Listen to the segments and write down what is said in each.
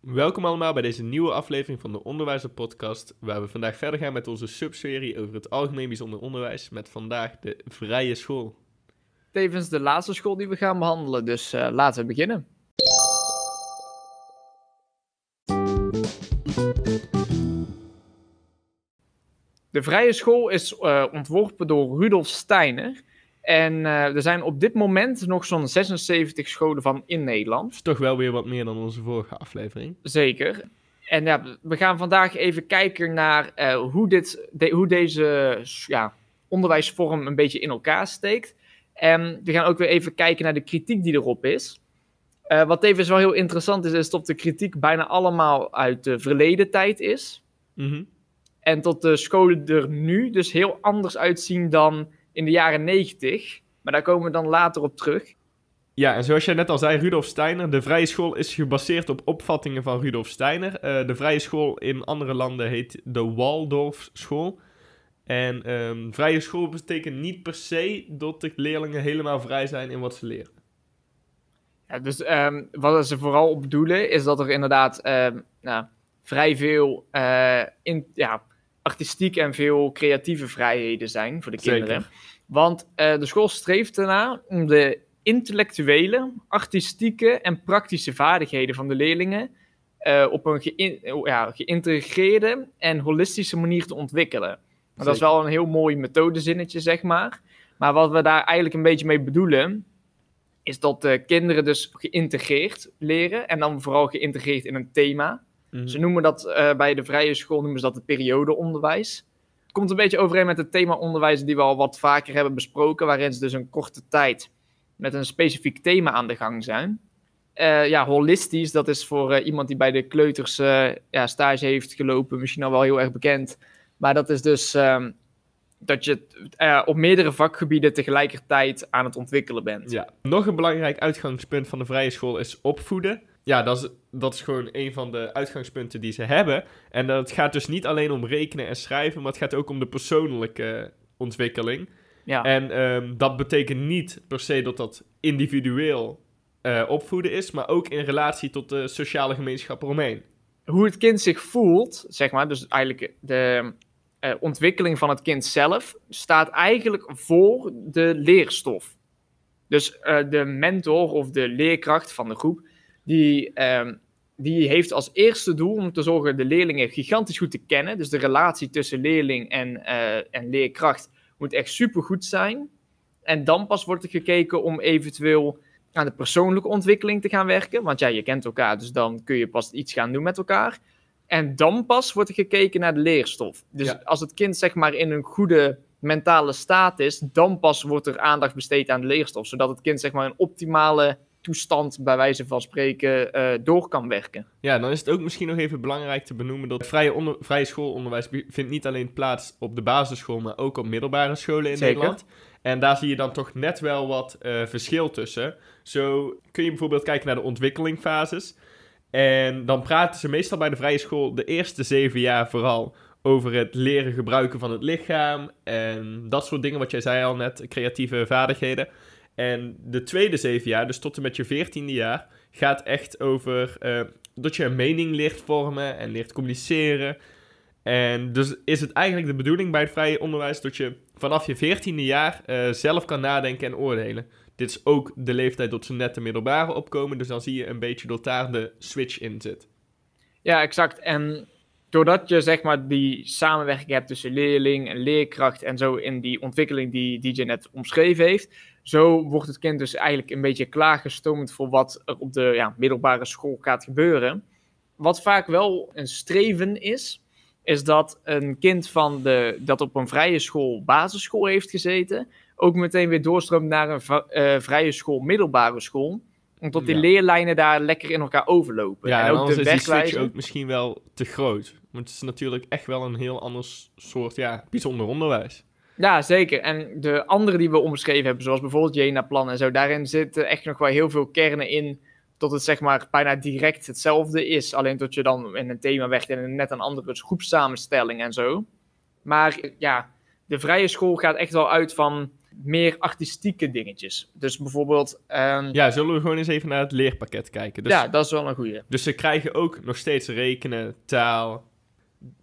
Welkom allemaal bij deze nieuwe aflevering van de Onderwijzer Podcast, waar we vandaag verder gaan met onze subserie over het algemeen bijzonder onderwijs, met vandaag de vrije school. Tevens de laatste school die we gaan behandelen, dus uh, laten we beginnen. De vrije school is uh, ontworpen door Rudolf Steiner en uh, er zijn op dit moment nog zo'n 76 scholen van in Nederland. is toch wel weer wat meer dan onze vorige aflevering. Zeker. En ja, we gaan vandaag even kijken naar uh, hoe, dit, de, hoe deze ja, onderwijsvorm een beetje in elkaar steekt. En we gaan ook weer even kijken naar de kritiek die erop is. Uh, wat tevens wel heel interessant is, is dat de kritiek bijna allemaal uit de verleden tijd is. Mm -hmm. En tot de scholen er nu dus heel anders uitzien dan in de jaren 90. Maar daar komen we dan later op terug. Ja, en zoals jij net al zei, Rudolf Steiner, de vrije school is gebaseerd op opvattingen van Rudolf Steiner. Uh, de vrije school in andere landen heet de Waldorfschool. En um, vrije school betekent niet per se dat de leerlingen helemaal vrij zijn in wat ze leren. Ja, dus um, wat ze vooral op bedoelen is dat er inderdaad um, nou, vrij veel uh, in, ja, artistiek en veel creatieve vrijheden zijn voor de kinderen. Want uh, de school streeft ernaar om de intellectuele, artistieke en praktische vaardigheden van de leerlingen uh, op een ge ja, geïntegreerde en holistische manier te ontwikkelen. Dat is wel een heel mooi methodezinnetje, zeg maar. Maar wat we daar eigenlijk een beetje mee bedoelen, is dat de kinderen dus geïntegreerd leren en dan vooral geïntegreerd in een thema. Mhm. Mm. Ze noemen dat uh, bij de vrije school noemen ze dat het periodeonderwijs. Het komt een beetje overeen met het thema onderwijs die we al wat vaker hebben besproken, waarin ze dus een korte tijd met een specifiek thema aan de gang zijn. Uh, ja, holistisch, dat is voor uh, iemand die bij de kleuters ja, stage heeft gelopen, misschien al wel heel erg bekend. Maar dat is dus um, dat je op meerdere vakgebieden tegelijkertijd aan het ontwikkelen bent. Ja. Nog een belangrijk uitgangspunt van de vrije school is opvoeden ja, dat is, dat is gewoon een van de uitgangspunten die ze hebben. En het gaat dus niet alleen om rekenen en schrijven, maar het gaat ook om de persoonlijke ontwikkeling. Ja. En um, dat betekent niet per se dat dat individueel uh, opvoeden is, maar ook in relatie tot de sociale gemeenschap eromheen. Hoe het kind zich voelt, zeg maar, dus eigenlijk de uh, ontwikkeling van het kind zelf, staat eigenlijk voor de leerstof. Dus uh, de mentor of de leerkracht van de groep die, um, die heeft als eerste doel om te zorgen de leerlingen gigantisch goed te kennen. Dus de relatie tussen leerling en, uh, en leerkracht moet echt super goed zijn. En dan pas wordt er gekeken om eventueel aan de persoonlijke ontwikkeling te gaan werken. Want ja, je kent elkaar, dus dan kun je pas iets gaan doen met elkaar. En dan pas wordt er gekeken naar de leerstof. Dus Ja. als het kind zeg maar in een goede mentale staat is, dan pas wordt er aandacht besteed aan de leerstof. Zodat het kind zeg maar een optimale toestand, bij wijze van spreken, uh, door kan werken. Ja, dan is het ook misschien nog even belangrijk te benoemen dat vrije, onder, vrije schoolonderwijs vindt niet alleen plaats op de basisschool, maar ook op middelbare scholen in Zeker. Nederland. En daar zie je dan toch net wel wat uh, verschil tussen. Zo kun je bijvoorbeeld kijken naar de ontwikkelingfases. En dan praten ze meestal bij de vrije school de eerste zeven jaar vooral over het leren gebruiken van het lichaam en dat soort dingen wat jij zei al net, creatieve vaardigheden. En de tweede zeven jaar, dus tot en met je veertiende jaar, gaat echt over uh, dat je een mening leert vormen en leert communiceren. En dus is het eigenlijk de bedoeling bij het vrije onderwijs dat je vanaf je veertiende jaar uh, zelf kan nadenken en oordelen. Dit is ook de leeftijd dat ze net de middelbare opkomen, dus dan zie je een beetje dat daar de switch in zit. Ja, exact. En doordat je zeg maar die samenwerking hebt tussen leerling en leerkracht en zo in die ontwikkeling die DJ net omschreven heeft, zo wordt het kind dus eigenlijk een beetje klaargestoomd voor wat er op de ja, middelbare school gaat gebeuren. Wat vaak wel een streven is, is dat een kind van de, dat op een vrije school basisschool heeft gezeten, ook meteen weer doorstroomt naar een uh, vrije school middelbare school omdat die Ja. leerlijnen daar lekker in elkaar overlopen. Ja, en, ook anders de is die ook misschien wel te groot. Want het is natuurlijk echt wel een heel ander soort, ja, bijzonder onderwijs. Ja, zeker. En de andere die we omschreven hebben, zoals bijvoorbeeld Jena-plan en zo, daarin zitten echt nog wel heel veel kernen in tot het zeg maar bijna direct hetzelfde is. Alleen dat je dan in een thema werkt en in net een andere groepssamenstelling en zo. Maar ja, de vrije school gaat echt wel uit van meer artistieke dingetjes. Dus bijvoorbeeld... ehm, ja. Ja, zullen we gewoon eens even naar het leerpakket kijken. Dus, dat is wel een goeie. dus ze krijgen ook nog steeds rekenen, taal,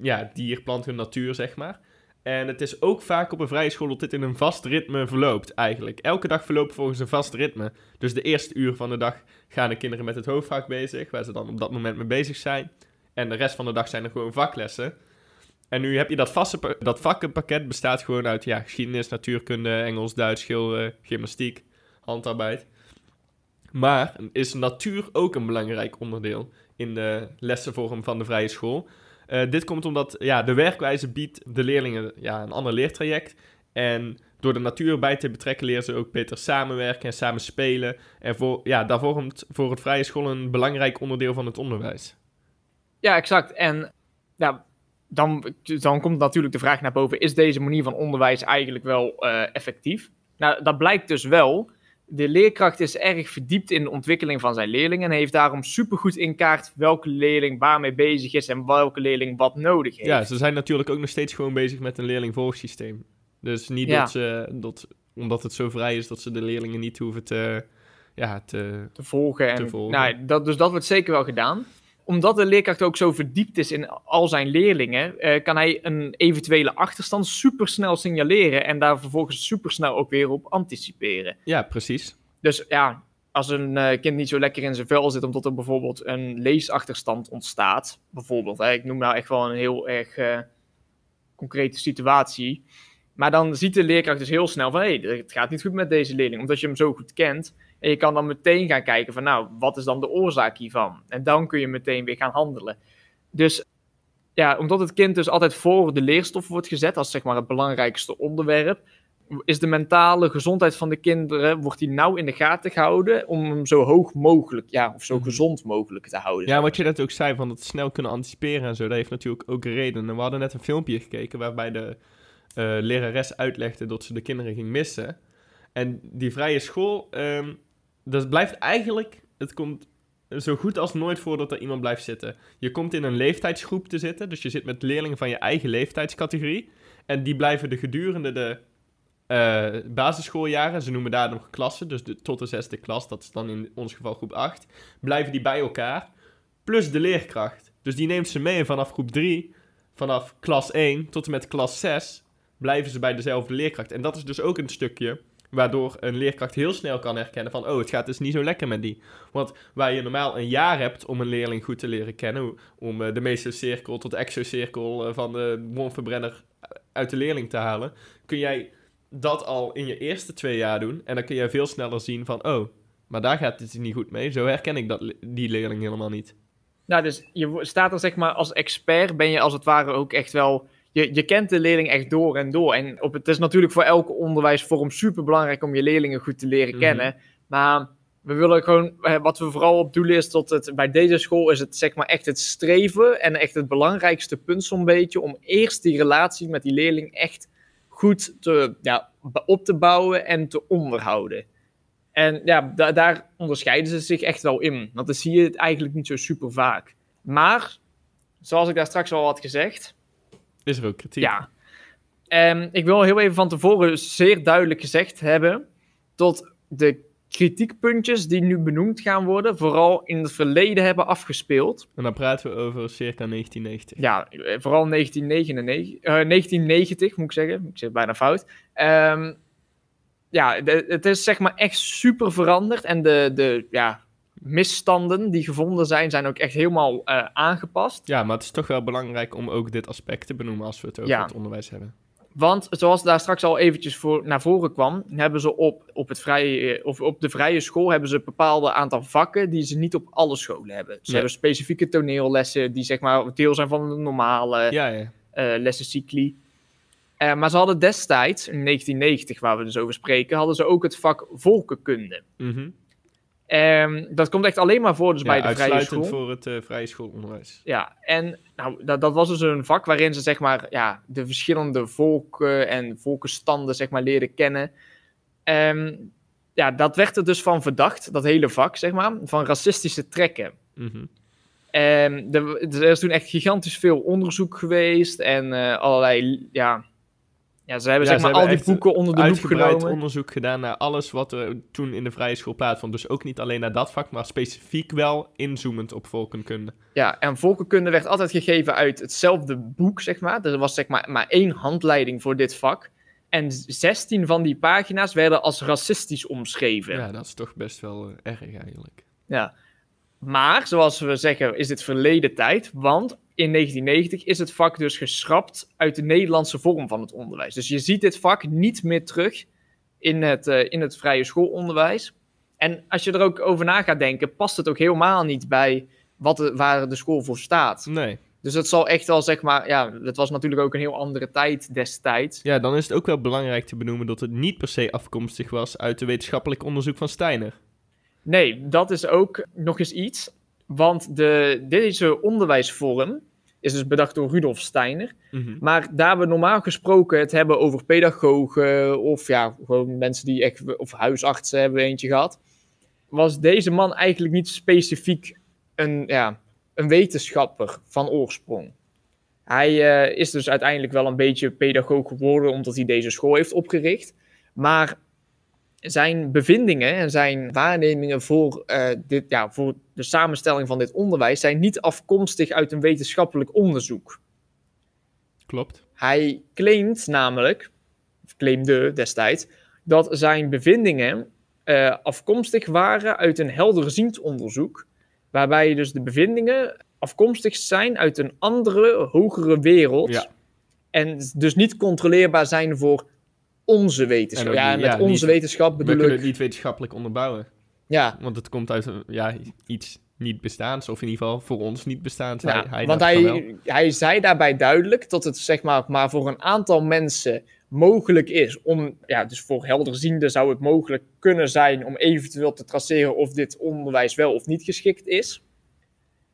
ja, dier, plant en natuur, zeg maar. En het is ook vaak op een vrije school dat dit in een vast ritme verloopt, eigenlijk. Elke dag verloopt volgens een vast ritme. Dus de eerste uur van de dag gaan de kinderen met het hoofdvak bezig, waar ze dan op dat moment mee bezig zijn. En de rest van de dag zijn er gewoon vaklessen. En nu heb je dat vaste dat vakkenpakket bestaat gewoon uit ja, geschiedenis, natuurkunde, Engels, Duits, schilderen, gymnastiek, handarbeid. Maar is natuur ook een belangrijk onderdeel in de lessenvorm van de vrije school. Eh, dit komt omdat ja, de werkwijze biedt de leerlingen ja, een ander leertraject. En door de natuur bij te betrekken leren ze ook beter samenwerken en samen spelen. En voor, ja, dat vormt voor het vrije school een belangrijk onderdeel van het onderwijs. Ja, exact. En ja, dan, dan komt natuurlijk de vraag naar boven: is deze manier van onderwijs eigenlijk wel eh, effectief? Nou, dat blijkt dus wel. De leerkracht is erg verdiept in de ontwikkeling van zijn leerlingen en heeft daarom supergoed in kaart welke leerling waarmee bezig is en welke leerling wat nodig heeft. Ja, ze zijn natuurlijk ook nog steeds gewoon bezig met een leerlingvolgsysteem. Dus niet Ja. dat ze, dat, omdat het zo vrij is, dat ze de leerlingen niet hoeven te, ja, te, te volgen. En, Te volgen. Nou, dat, dus dat wordt zeker wel gedaan. Omdat de leerkracht ook zo verdiept is in al zijn leerlingen, eh, kan hij een eventuele achterstand supersnel signaleren en daar vervolgens supersnel ook weer op anticiperen. Ja, precies. Dus ja, als een eh, kind niet zo lekker in zijn vel zit, omdat er bijvoorbeeld een leesachterstand ontstaat, bijvoorbeeld, hè, ik noem nou echt wel een heel erg eh, concrete situatie. Maar dan ziet de leerkracht dus heel snel van, hé, hey, het gaat niet goed met deze leerling, omdat je hem zo goed kent. En je kan dan meteen gaan kijken van, nou, wat is dan de oorzaak hiervan? En dan kun je meteen weer gaan handelen. Dus ja, omdat het kind dus altijd voor de leerstof wordt gezet, als zeg maar het belangrijkste onderwerp, is de mentale gezondheid van de kinderen, wordt die nauw in de gaten gehouden om hem zo hoog mogelijk, ja, of zo Mhm. gezond mogelijk te houden. Ja, wat je net ook zei, van het snel kunnen anticiperen en zo, dat heeft natuurlijk ook redenen. We hadden net een filmpje gekeken waarbij de eh, lerares uitlegde dat ze de kinderen ging missen. En die vrije school, ehm, dat blijft eigenlijk, het komt zo goed als nooit voor dat er iemand blijft zitten. Je komt in een leeftijdsgroep te zitten, dus je zit met leerlingen van je eigen leeftijdscategorie. En die blijven de gedurende de eh, basisschooljaren, ze noemen daar nog klassen, dus de, tot de zesde klas, dat is dan in ons geval groep 8, blijven die bij elkaar, plus de leerkracht. Dus die neemt ze mee vanaf groep 3, vanaf klas 1 tot en met klas 6, blijven ze bij dezelfde leerkracht. En dat is dus ook een stukje waardoor een leerkracht heel snel kan herkennen van, oh, het gaat dus niet zo lekker met die. Want waar je normaal een jaar hebt om een leerling goed te leren kennen, om eh, de mesocirkel tot exocirkel eh, van de wormverbrenner uit de leerling te halen, kun jij dat al in je eerste twee jaar doen. En dan kun je veel sneller zien van, oh, maar daar gaat het niet goed mee. Zo herken ik dat, die leerling helemaal niet. Nou, dus je staat er zeg maar als expert, ben je als het ware ook echt wel... Je, je kent de leerling echt door en door. En op, het is natuurlijk voor elke onderwijsvorm super belangrijk om je leerlingen goed te leren Mhm. kennen. Maar we willen gewoon, eh, wat we vooral op doelen is, tot het, bij deze school is het zeg maar echt het streven en echt het belangrijkste punt zo'n beetje, om eerst die relatie met die leerling echt goed te, ja, op te bouwen en te onderhouden. En ja, da- daar onderscheiden ze zich echt wel in. Want dan zie je het eigenlijk niet zo super vaak. Maar, zoals ik daar straks al had gezegd, Is er ook kritiek? ja. Ehm, ik wil heel even van tevoren zeer duidelijk gezegd hebben dat de kritiekpuntjes die nu benoemd gaan worden, vooral in het verleden hebben afgespeeld. En dan praten we over circa 1990. Ja, eh, vooral 1999, eh, 1990 moet ik zeggen. Ik zit bijna fout. Ehm, ja, de- het is zeg maar echt super veranderd. En de, de ja, misstanden die gevonden zijn, zijn ook echt helemaal eh, aangepast. Ja, maar het is toch wel belangrijk om ook dit aspect te benoemen als we het over Ja. het onderwijs hebben. Want zoals daar straks al eventjes voor, naar voren kwam, hebben ze op, op, het vrije, of op de vrije school hebben ze een bepaald aantal vakken die ze niet op alle scholen hebben. Ze Nee. hebben specifieke toneellessen die zeg maar deel zijn van de normale Ja, ja. eh lessencycli. Eh, maar ze hadden destijds, in 1990 waar we dus over spreken, hadden ze ook het vak volkenkunde. Mhm. Ehm, dat komt echt alleen maar voor dus ja bij de vrije uitsluitend school. voor het eh, vrije schoolonderwijs. Ja, en nou, dat, dat was dus een vak waarin ze zeg maar ja, de verschillende volken en volkenstanden zeg maar leerden kennen. Ehm, ja, dat werd er dus van verdacht, dat hele vak zeg maar, van racistische trekken. Mhm. Er, er is toen echt gigantisch veel onderzoek geweest en eh, allerlei ja, Ja, ze hebben Ja, zeg ze maar al die boeken onder de loep genomen. onderzoek gedaan naar alles wat er toen in de vrije school plaatsvond. Dus ook niet alleen naar dat vak, maar specifiek wel inzoomend op volkenkunde. Ja, en volkenkunde werd altijd gegeven uit hetzelfde boek, zeg maar. Er was zeg maar maar één handleiding voor dit vak. En 16 van die pagina's werden als racistisch omschreven. Ja, dat is toch best wel eh, erg eigenlijk. Ja. Maar, zoals we zeggen, is dit verleden tijd. Want in 1990 is het vak dus geschrapt uit de Nederlandse vorm van het onderwijs. Dus je ziet dit vak niet meer terug in het, eh, in het vrije schoolonderwijs. En als je er ook over na gaat denken, past het ook helemaal niet bij wat de, waar de school voor staat. Nee. Dus het zal echt wel, zeg maar, ja, het was natuurlijk ook een heel andere tijd destijds. Ja, dan is het ook wel belangrijk te benoemen dat het niet per se afkomstig was uit de wetenschappelijk onderzoek van Steiner. Nee, dat is ook nog eens iets. Want de, deze onderwijsvorm is dus bedacht door Rudolf Steiner. Mhm. Maar daar we normaal gesproken het hebben over pedagogen of ja, gewoon mensen die echt, of huisartsen hebben we eentje gehad, was deze man eigenlijk niet specifiek een, ja, een wetenschapper van oorsprong. Hij eh, is dus uiteindelijk wel een beetje pedagoog geworden omdat hij deze school heeft opgericht. Maar zijn bevindingen en zijn waarnemingen voor, eh, dit, ja, voor de samenstelling van dit onderwijs zijn niet afkomstig uit een wetenschappelijk onderzoek. Klopt. Hij claimt namelijk, of claimde destijds, dat zijn bevindingen eh, afkomstig waren uit een helderziend onderzoek, waarbij dus de bevindingen afkomstig zijn uit een andere, hogere wereld. Ja. En dus niet controleerbaar zijn voor onze En wetenschap. Ja, met ja, onze niet- wetenschap We bedoel kunnen ik... het niet wetenschappelijk onderbouwen. Ja, Want het komt uit een- ja, iets niet bestaans, of in ieder geval voor ons niet bestaans. Ja, hij, hij want hij, hij zei daarbij duidelijk dat het zeg maar, maar voor een aantal mensen mogelijk is om, ja, dus voor helderzienden zou het mogelijk kunnen zijn om eventueel te traceren of dit onderwijs wel of niet geschikt is.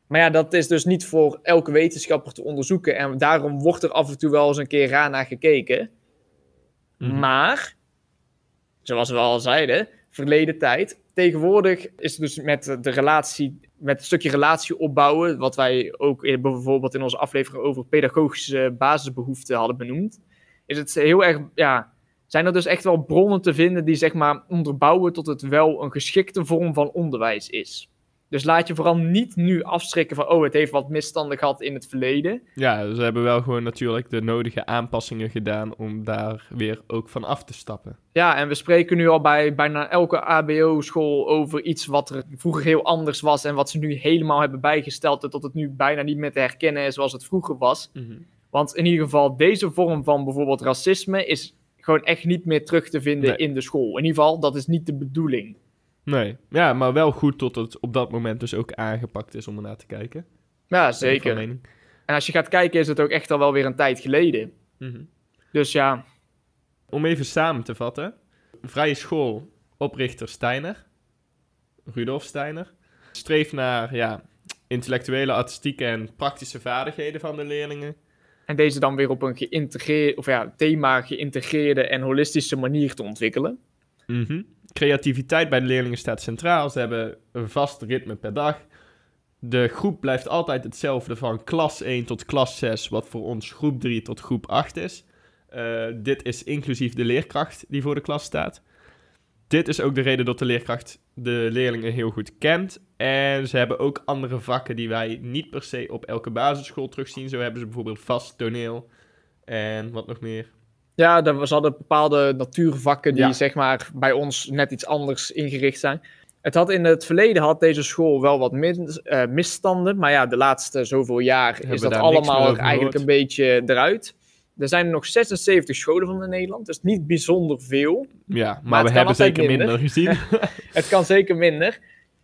Maar ja, dat is dus niet voor elke wetenschapper te onderzoeken en daarom wordt er af en toe wel eens een keer raar naar gekeken. Mhm. Maar, zoals we al zeiden, verleden tijd. Tegenwoordig is het dus met de relatie, met het stukje relatie opbouwen, wat wij ook in- bijvoorbeeld in onze aflevering over pedagogische basisbehoeften hadden benoemd, is het heel erg, ja, zijn er dus echt wel bronnen te vinden die zeg maar onderbouwen tot het wel een geschikte vorm van onderwijs is. Dus laat je vooral niet nu afschrikken van, oh, het heeft wat misstanden gehad in het verleden. Ja, ze hebben wel gewoon natuurlijk de nodige aanpassingen gedaan om daar weer ook van af te stappen. Ja, en we spreken nu al bij bijna elke ABO-school over iets wat er vroeger heel anders was en wat ze nu helemaal hebben bijgesteld, tot het nu bijna niet meer te herkennen is zoals het vroeger was. Want in ieder geval, deze vorm van bijvoorbeeld racisme is gewoon echt niet meer terug te vinden Nee. in de school. In ieder geval, dat is niet de bedoeling. Nee, ja, maar wel goed tot het op dat moment dus ook aangepakt is om ernaar te kijken. Ja, zeker. En als je gaat kijken, is het ook echt al wel weer een tijd geleden. Mhm. Dus ja, Om even samen te vatten. Vrije school, oprichter Steiner. Rudolf Steiner. Streeft naar ja, intellectuele, artistieke en praktische vaardigheden van de leerlingen. en deze dan weer op een geïntegreerd, of ja, thema geïntegreerde en holistische manier te ontwikkelen. Mhm. Creativiteit bij de leerlingen staat centraal. Ze hebben een vast ritme per dag. De groep blijft altijd hetzelfde van klas 1 tot klas 6, wat voor ons groep 3 tot groep 8 is. Eh, dit is inclusief de leerkracht die voor de klas staat. Dit is ook de reden dat de leerkracht de leerlingen heel goed kent. En ze hebben ook andere vakken die wij niet per se op elke basisschool terugzien. Zo hebben ze bijvoorbeeld vast toneel en wat nog meer. Ja, er, ze hadden bepaalde natuurvakken die Ja. zeg maar bij ons net iets anders ingericht zijn. Het had in het verleden had deze school wel wat eh, misstanden, maar ja, de laatste zoveel jaar Hebben is dat allemaal eigenlijk een beetje eruit. Er zijn er nog 76 scholen van in Nederland, dus niet bijzonder veel. Ja, maar, we hebben zeker minder, minder. gezien. Het kan zeker minder.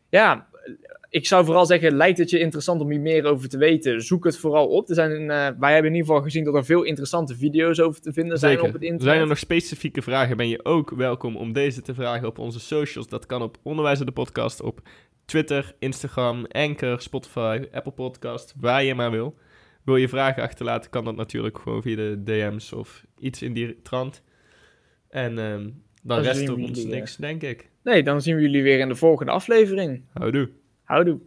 Ja, ik zou vooral zeggen, lijkt het je interessant om hier meer over te weten, zoek het vooral op. Er zijn, eh, wij hebben in ieder geval gezien dat er veel interessante video's over te vinden zijn Zeker. op het internet. Zijn er nog specifieke vragen, ben je ook welkom om deze te vragen op onze socials. Dat kan op Onderwijzer de Podcast op Twitter, Instagram, Anchor, Spotify, Apple Podcast, waar je maar wil. Wil je vragen achterlaten, kan dat natuurlijk gewoon via de DM's of iets in die trant. En ehm, dan Dan rest er ons niks, denk ik. Nee, dan zien we jullie weer in de volgende aflevering. Houdoe. Houdoe.